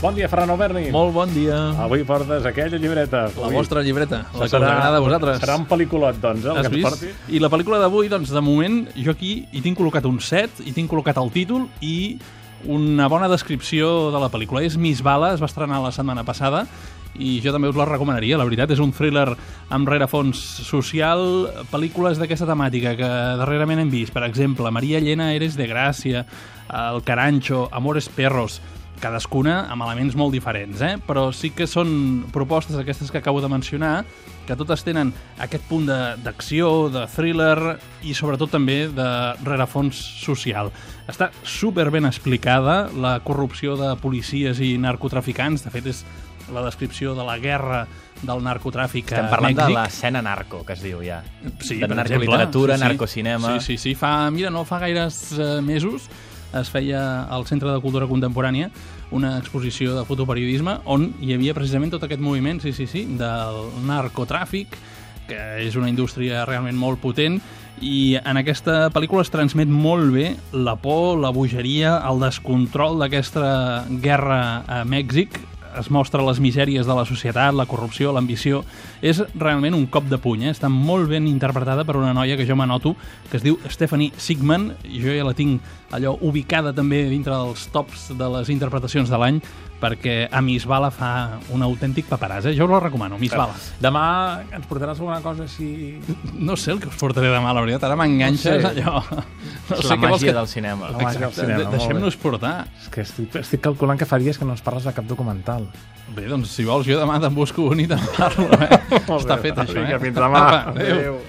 Bon dia, Ferran Alberni. Molt bon dia. Avui portes aquella llibreta. La vostra llibreta, la que us Serà- agrada a vosaltres. Serà un pel·lículot, doncs, eh, el Has que vist? porti. I la pel·lícula d'avui, doncs, de moment, jo aquí hi tinc col·locat un set, hi tinc col·locat el títol i una bona descripció de la pel·lícula. És Miss Bala, es va estrenar la setmana passada i jo també us la recomanaria, la veritat. És un thriller amb rerefons social, pel·lícules d'aquesta temàtica que darrerament hem vist. Per exemple, Maria Elena, Eres de Gràcia, El Carancho, Amores Perros, cadascuna amb elements molt diferents, eh? però sí que són propostes aquestes que acabo de mencionar que totes tenen aquest punt d'acció, de, de thriller i sobretot també de rerefons social. Està super ben explicada la corrupció de policies i narcotraficants, de fet és la descripció de la guerra del narcotràfic Estem a parlant Mèxic. de l'escena narco, que es diu ja. Sí, de narcoliteratura, exemple. narcocinema... Sí, sí, sí. Fa, mira, no fa gaires eh, mesos es feia al Centre de Cultura Contemporània una exposició de fotoperiodisme on hi havia precisament tot aquest moviment, sí, sí, sí, del narcotràfic, que és una indústria realment molt potent, i en aquesta pel·lícula es transmet molt bé la por, la bogeria, el descontrol d'aquesta guerra a Mèxic, es mostra les misèries de la societat, la corrupció, l'ambició. És realment un cop de puny, eh? està molt ben interpretada per una noia que jo m'anoto, que es diu Stephanie Sigman, jo ja la tinc allò ubicada també dintre dels tops de les interpretacions de l'any, perquè a Miss Bala fa un autèntic paperàs, eh? Jo us la recomano, Miss Bala. Demà ens portaràs alguna cosa així... No sé el que us portaré demà, la veritat, ara m'enganxes No sé. allò... No És sé la què vols màgia que... del cinema. La màgia del cinema. Deixem-nos portar. És que estic, estic calculant que faries que no ens parles de cap documental. Bé, doncs, si vols, jo demà te'n busco un i te'n parlo, eh? Està fet, això, Vinga, eh? fins demà. Apa, adéu. Adéu.